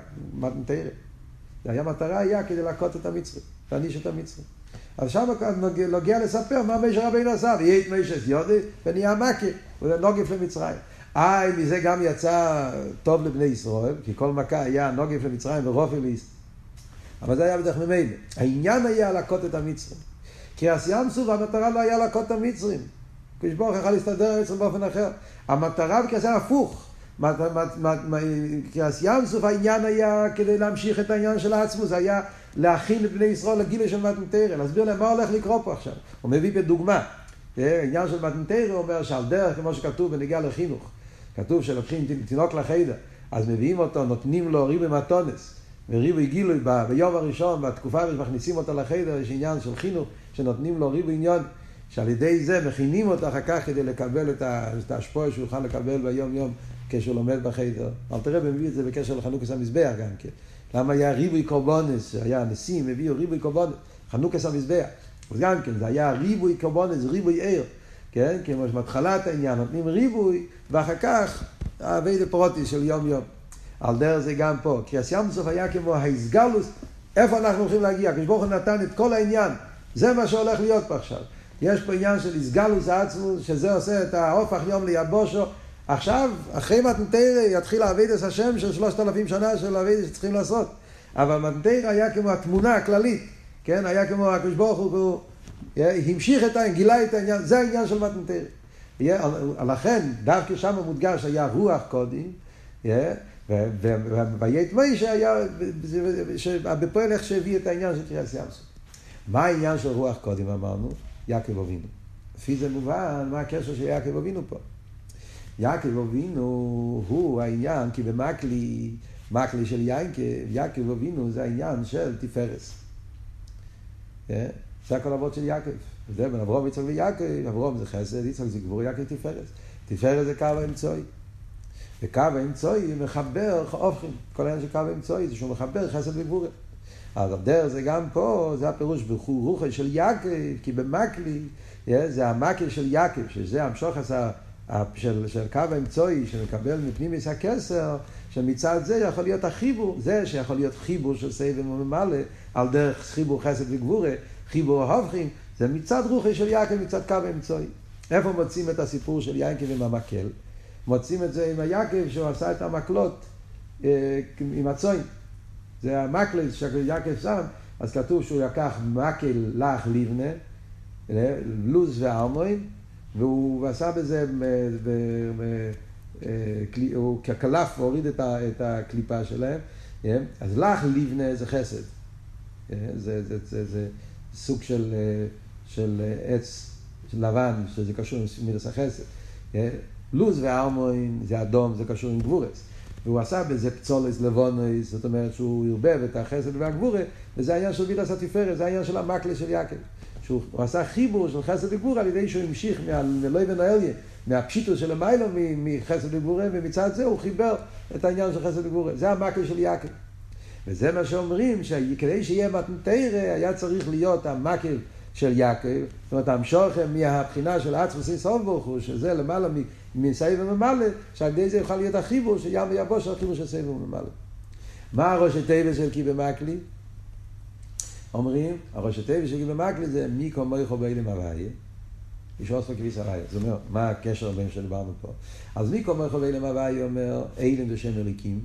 זה היה מטרה היה כדי להכות את המצרים, להעניש את המצרים. אז שם נוגע, לספר מה משה רבינו עשה, ויהיה את משה יודי ונהיה מכה, ונוגף למצרים. איי, מזה גם יצא טוב לבני ישראל, כי כל מכה היה נוגף למצרים ורופי לישראל. אבל זה היה בדרך ממילא. העניין היה להכות את המצרים. כי ים סוף המטרה לא היה להכות את המצרים. קדוש ברוך יכול להסתדר עם המצרים באופן אחר. המטרה בקריאס היה הפוך. קריאס ים סוף העניין היה כדי להמשיך את העניין של העצמו, זה היה להכין את בני ישראל לגילה של מתנתרא, להסביר להם מה הולך לקרות פה עכשיו. הוא מביא בדוגמה. העניין של מתנתרא אומר שעל דרך, כמו שכתוב בנגיעה לחינוך, כתוב שלוקחים תינוק לחיידר, אז מביאים אותו, נותנים לו ריבי מתונס, וריבי גילוי ביום הראשון, בתקופה הזאת מכניסים אותו לחיידר, יש עניין של חינוך, שנותנים לו ריבו עניון, שעל ידי זה מכינים אותו אחר כך כדי לקבל את ההשפוע שהוא יוכל לקבל ביום יום כשהוא לומד בחדר. אל תראה מביא את זה בקשר לחנוכס המזבח גם כן. למה היה ריבוי קורבונס, היה נשיאים, הביאו ריבוי קורבונס, חנוכס המזבח. אז גם כן, זה היה ריבוי קורבונס, ריבוי עיר. כן? כמו שמתחלת העניין, נותנים ריבוי, ואחר כך האבי פרוטי של יום יום. על דרך זה גם פה. כי הסיום בסוף היה כמו ההסגלוס, איפה אנחנו הולכים להגיע? כשברוך הוא נתן את כל העניין. זה מה שהולך להיות פה עכשיו. יש פה עניין של איסגלוס עצמוס, שזה עושה את ההופך יום ליבושו. עכשיו, אחרי מתנתרא יתחיל אבידס השם של שלושת אלפים שנה של אבידס שצריכים לעשות. אבל מתנתרא היה כמו התמונה הכללית, כן? היה כמו הקדוש ברוך הוא, המשיך את העניין, גילה את העניין, זה העניין של מתנתרא. לכן, דווקא שם מודגש היה רוח קודם, ויית מוישה היה בפועל איך שהביא את העניין של קריאס ים סוף. מה העניין של רוח קודם אמרנו? יעקב אבינו. לפי זה מובן מה הקשר של יעקב אבינו פה. יעקב אבינו הוא העניין, כי במקלי, מקלי של יעקב, יעקב אבינו זה העניין של תפארס. אה? זה הכל אבות של יעקב. זה בין אברום, יצחק ויעקב, אברום זה חסד, יצחק זה גבור, יעקב תפארס. תפארס זה קו האמצעי. וקו האמצעי מחבר הופכים. כל העניין של קו האמצעי זה שהוא מחבר חסד וגבורת. אז הדרך זה גם פה, זה הפירוש ברוחי של יעקב, כי במקלי, זה המקל של יעקב, שזה המשוך עשה של, של קו האמצעי שמקבל מפנימיס הכסר, שמצד זה יכול להיות החיבור, זה שיכול להיות חיבור של סבב וממלא, על דרך חיבור חסד וגבורה, חיבור ההופכים, זה מצד רוחי של יעקב, מצד קו האמצעי. איפה מוצאים את הסיפור של יעקב עם המקל? מוצאים את זה עם היעקב שהוא עשה את המקלות אה, עם הצוין. זה המקל שיעקב שם, אז כתוב שהוא לקח מקל לך לבנה, לוז וארמוין, והוא עשה בזה, הוא כקלף והוריד את הקליפה שלהם, אז לך לבנה זה חסד. זה, זה, זה זה סוג של, של עץ של לבן, שזה קשור עם מידס החסד. לוז וארמוין זה אדום, זה קשור עם גבורס. והוא עשה בזה פצולס לבונויס, זאת אומרת שהוא ערבב את החסד והגבורה, וזה העניין של מידס התפארת, זה העניין של המקלה של יעקב. שהוא עשה חיבור של חסד וגבורה על ידי שהוא המשיך מאלוהי ונאליה, מהפשיטוס של המיילו מחסד וגבורה, ומצד זה הוא חיבר את העניין של חסד וגבורה. זה המקל של יעקב. וזה מה שאומרים, שכדי שיהיה מתנתרא היה צריך להיות המקל של יעקב, זאת אומרת המשוכם מהבחינה של עצמוס אינסוף ברוך הוא, שזה למעלה מסייב וממלא, שעל ידי זה יוכל להיות החיבור של ים ויבוש, החיבור של סייב וממלא. מה הראש הטבע של קיבה מקלי? אומרים, הראש הטבע של קיבה מקלי זה מי כמו מויכו באילם הוויה, יש עוד כביס הוויה. זאת אומרת, מה הקשר בין שדיברנו פה? אז מי כמו מויכו באילם הוויה אומר, אילם זה שם אליקים,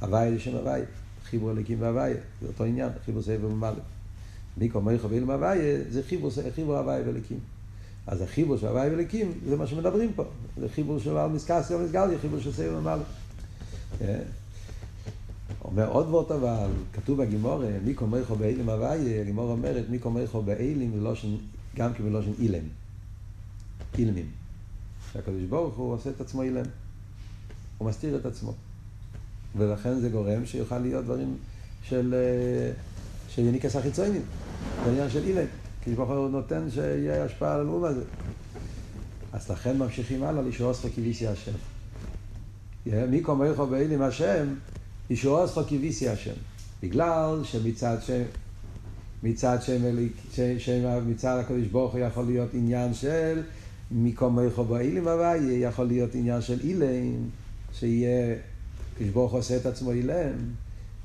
הוויה זה שם הוויה, חיבור אליקים והוויה, זה אותו עניין, חיבור סייב וממלא. מי כמו מויכו באילם הוויה זה חיבור הוויה ואליקים. אז החיבור של הוואי וליקים, זה מה שמדברים פה. זה חיבור של על מסקסי או מסגליה, חיבור של סייב ומעלה. אומר עוד וורט אבל, כתוב בגימור, מי קומריכו באילם הוויה, הגימור אומרת, מי קומריכו באילם ולושן, גם כי בלושן אילם. אילמים. שהקדוש ברוך הוא עושה את עצמו אילם. הוא מסתיר את עצמו. ולכן זה גורם שיוכל להיות דברים של, אה, של יניקס החיצונים, בעניין של אילם. כי ברוך הוא נותן שיהיה השפעה על הלאום הזה. אז לכן ממשיכים הלאה לישועסך כביסי השם. מי קומריכו באילם השם, ישועסך כביסי השם. בגלל שמצד שם, מצד שם, שם מצד הקדוש ברוך הוא יכול להיות עניין של מקום איכו באילם הוויה, יכול להיות עניין של אילם, שיהיה, הקדוש ברוך הוא עושה את עצמו אילם,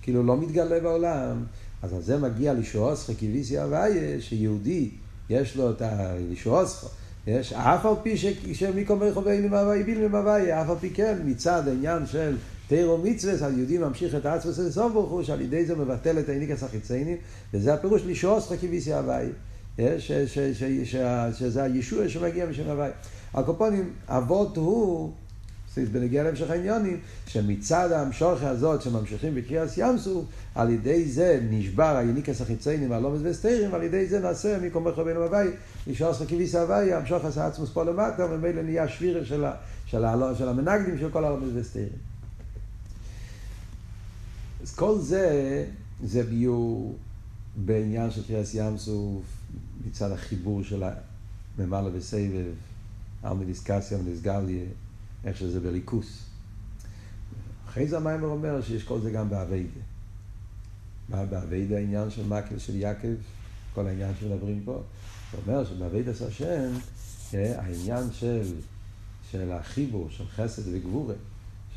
כאילו לא מתגלה בעולם. אז על זה מגיע לישועסך כביסי הוויה, שיהודי יש לו את הלישועסך. יש, אף על פי שמיקום איכו באילם הוויה, בילם הוויה, אף על פי כן, מצד העניין של תירו מצווה, אז יהודי ממשיך את העצמס לסוף ברוך הוא, שעל ידי זה מבטל את האיניקס החיציינים, וזה הפירוש לישועסך כביסי הוויה. שזה הישוע שמגיע משם הוואי. הקופונים, אבות הוא, בנגיע להמשך העניונים, שמצד המשוכי הזאת שממשיכים בקריאס ים סוף, על ידי זה נשבר היניקס החיציינים הלומס וסתירים, ועל ידי זה נעשה מקום רבינו הוואי, נשאר עשה כביס הוואי, המשוך עשה עצמוס פה למטה, וממילא נהיה שבירה של, של, של המנגדים של כל הלומס וסתירים. אז כל זה, זה ביור בעניין של קריאס ים סוף, מצד החיבור של הממלא בסבב, על מדיסקסיה ונסגליה, איך שזה בליכוס. אחרי זה המיימר אומר שיש כל זה גם באביידה. מה באביידה העניין של מקל של יעקב, כל העניין שמדברים פה? הוא אומר שבאביידס השם, אה, העניין של, של החיבור, של חסד וגבורה,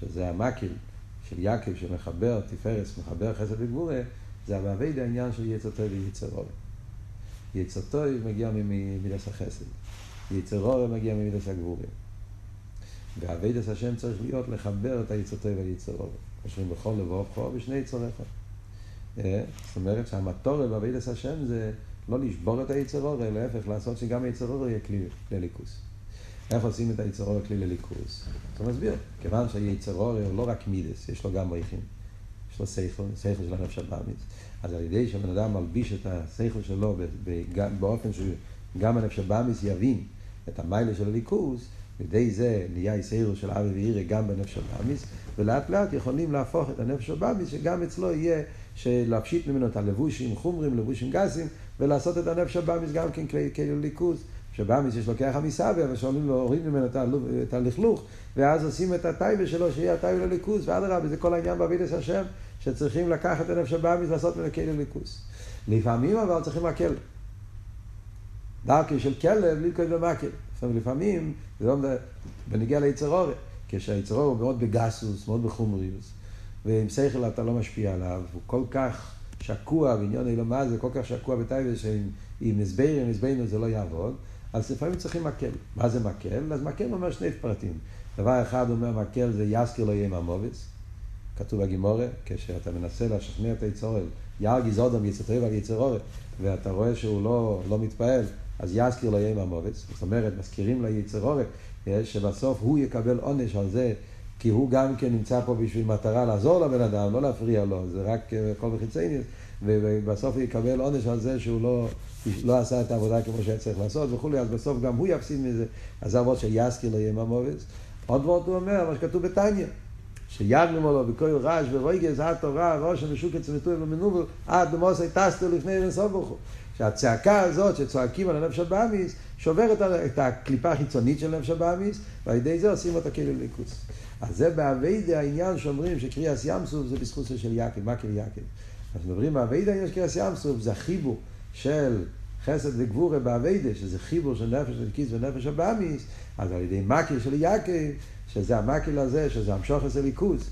שזה המקל של יעקב שמחבר, תפארס, מחבר חסד וגבורה, זה באביידה העניין של יצר טוב ויצר אור. יצר טוב מגיע ממידס החסד. יצר אור מגיע ממידס הגבורים. ואביידס השם צריך להיות לחבר את היצר טוב והיצר אור. קושרים בכל לבוב חור ושני יצוריך. אה? זאת אומרת שהמטור באביידס השם זה לא לשבור את היצר אלא להפך, לעשות שגם היצר אור יהיה כלי לליכוס. איך עושים את היצר אור כלי לליכוס? הוא מסביר, כיוון שהיצר אור הוא לא רק מידס, יש לו גם ריחים. יש לו סייכל, סייכל של הנפש הבאמיס. אז על ידי שבן אדם מלביש את השכל שלו באופן שגם הנפש הבאמיס יבין את המיילה של הליכוז, לידי זה נהיה יסיירו של אבי ואירי גם בנפש הבאמיס, ולאט לאט יכולים להפוך את הנפש הבאמיס, שגם אצלו יהיה להפשיט ממנו את הלבושים חומרים, לבושים גסים, ולעשות את הנפש הבאמיס גם כן כאילו ליכוז. שבאמיס יש לו ככה מסבא, ושואלים לו, הוריד ממנו את הלכלוך, ואז עושים את הטייבה שלו, שיהיה הטייבה לליכוז, ואדרבה, זה כל העניין בעבידת השם. שצריכים לקחת את הנפש הבאמיס ולעשות ממנו כלב ליכוס. לפעמים אבל צריכים מקל. דרכי של כלב ללכוד במקל. לפעמים, זה לא בנגיע ליצר אורי, כשהיצר אורי הוא מאוד בגסוס, מאוד בחומריוס, ועם שכל אתה לא משפיע עליו, הוא כל כך שקוע, ועניון אילומה זה כל כך שקוע בטייבה, שעם הסברים, הסברים זה לא יעבוד, אז לפעמים צריכים מקל. מה זה מקל? אז מקל אומר שני פרטים. דבר אחד אומר מקל זה יזכיר לו יהיה מהמובץ. כתוב בגימורה, כשאתה מנסה לשכנע את היצורל, ירגיז אודם יצטרב על יצרורת, ואתה רואה שהוא לא, לא מתפעל, אז יזכיר לו יהיה המובץ. זאת אומרת, מזכירים ליצרורת, שבסוף הוא יקבל עונש על זה, כי הוא גם כן נמצא פה בשביל מטרה לעזור לבן אדם, לא להפריע לו, זה רק אה, בחיצייניוס, ובסוף הוא יקבל עונש על זה שהוא לא, לא עשה את העבודה כמו שהיה צריך לעשות וכולי, אז בסוף גם הוא יפסיד מזה. אז זה הוורד של יזכיר לו יהיה המובץ. עוד וורד הוא אומר, מה שכתוב בתניא. שיגנו לו בכל רעש ורויגז התורה ראשון ושוק אצלתו ומנובל עד למוסי טסטו לפני אינסוף ברוך הוא שהצעקה הזאת שצועקים על הנפש הבאמיס שוברת את הקליפה החיצונית של נפש הבאמיס ועל ידי זה עושים אותה כאילו ליקוץ אז זה באביידה העניין שאומרים שקריאס ים סוף זה בזכות של יעקב, מה קרי יעקב? אז מדברים באביידה העניין של קריאס ים סוף זה החיבור של חסד וגבורה באביידה שזה חיבור של נפש אלקיס ונפש הבאמיס אז על ידי מקר של יעקב שזה המקל הזה, שזה המשוך עשה ליכוז.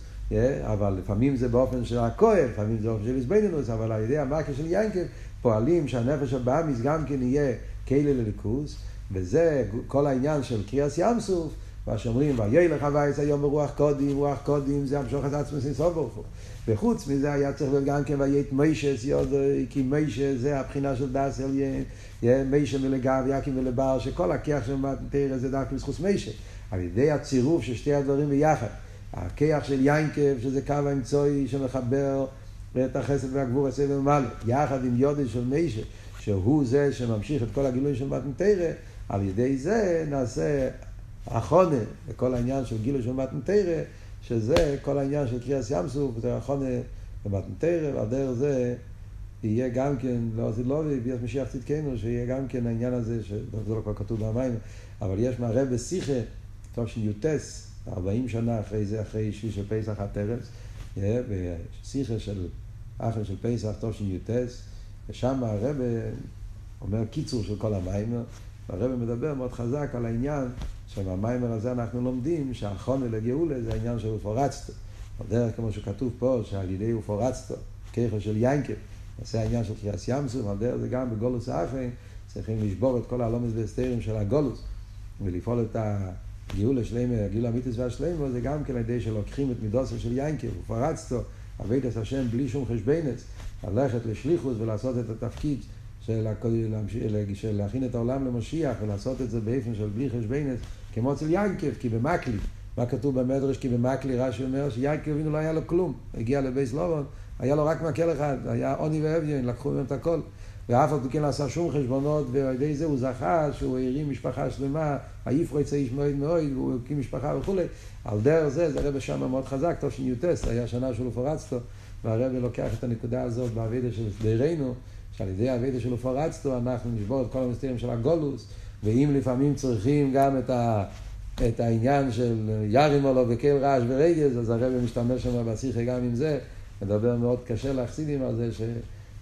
אבל לפעמים זה באופן של הכואב, לפעמים זה באופן של איזבנינוס, אבל על ידי המקל של ינקב פועלים שהנפש הבאמיס גם כן יהיה כלא לליכוז, וזה כל העניין של קריאס ים סוף, מה שאומרים, ויהי לך וייס היום ברוח קודים, רוח קודים זה המשוך את עצמו סוף ברוך הוא. וחוץ מזה היה צריך להיות גם כן ויית מיישה סיודוי, כי מיישה זה הבחינה של דס אליין, מיישה מלגב, יקים מלבר, שכל הכיח של מתרא זה דווקא בזכות מיישה. על ידי הצירוף של שתי הדברים ביחד, הכיח של יינקב, שזה קו האמצעי שמחבר את החסד והגבור הסבל ומעלה, יחד עם יודי של מישה, שהוא זה שממשיך את כל הגילוי של מתנתרא, על ידי זה נעשה החונה לכל העניין של גילוי של מתנתרא, שזה כל העניין של קריאס ים סוף, זה החונה במתנתרא, ועל דרך זה יהיה גם כן, לא זה לא ביאת משיח צדקנו, שיהיה גם כן העניין הזה, שזה לא כבר כתוב במים, אבל יש מהרב בשיחה, טוב שיוטס, 40 שנה אחרי זה, אחרי אישי של פסח הטרס, בשיחה של אחר של פסח, טוב שיוטס, ושם הרב אומר קיצור של כל המים, והרב מדבר מאוד חזק על העניין שבמיימר הזה אנחנו לומדים שהחונה לגאולה זה העניין של אופורצתו. בדרך כמו שכתוב פה, שעל ידי אופורצתו, ככה של יינקב, נעשה העניין של קריאס ימסו, על דרך זה גם בגולוס האחרים, צריכים לשבור את כל הלומס והסתרים של הגולוס, ולפעול את הגאולה שלמה, הגאולה המיתוס והשלמה, זה גם כן על ידי שלוקחים את מידוסו של יינקב, אופורצתו, אבית את השם בלי שום חשבנס, ללכת לשליחוס ולעשות את התפקיד של, של להכין את העולם למשיח ולעשות את זה באופן של בלי חשבנס, כמו אצל ינקב, כי במקלי, מה כתוב במדרש? כי במקלי רש"י אומר שיינקב אבינו לא היה לו כלום, הגיע לבייס לובון, היה לו רק מקל אחד, היה עוני ואביון, לקחו ממנו את הכל. ואף על פי כן לא עשה שום חשבונות, ועל ידי זה הוא זכה שהוא הרים משפחה שלמה, היפרו יצא איש מאוד מאוד, והוא הקים משפחה וכולי. על דרך זה, זה הרבה שם מאוד חזק, שניוטס, היה שנה של פורצתו, והרבה לוקח את הנקודה הזאת בעבידה של שדרנו, שעל ידי העבידה של פורצתו אנחנו נשבור את כל המסתירים של הגולוס, ואם לפעמים צריכים גם את, ה, את העניין של ירים עולו וקל רעש ורגז, אז הרבי משתמש שם בשיחה גם עם זה, מדבר מאוד קשה לחסידים על זה ש,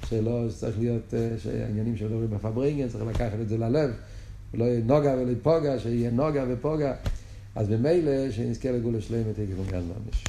שלא צריך להיות, אה, שהעניינים שמדברים בפברינגן, צריך לקחת את זה ללב, לא יהיה נוגה ולא פוגה, שיהיה נוגה ופוגה, אז ממילא שנזכה לגאולה שלמת, יגבו גן ממש.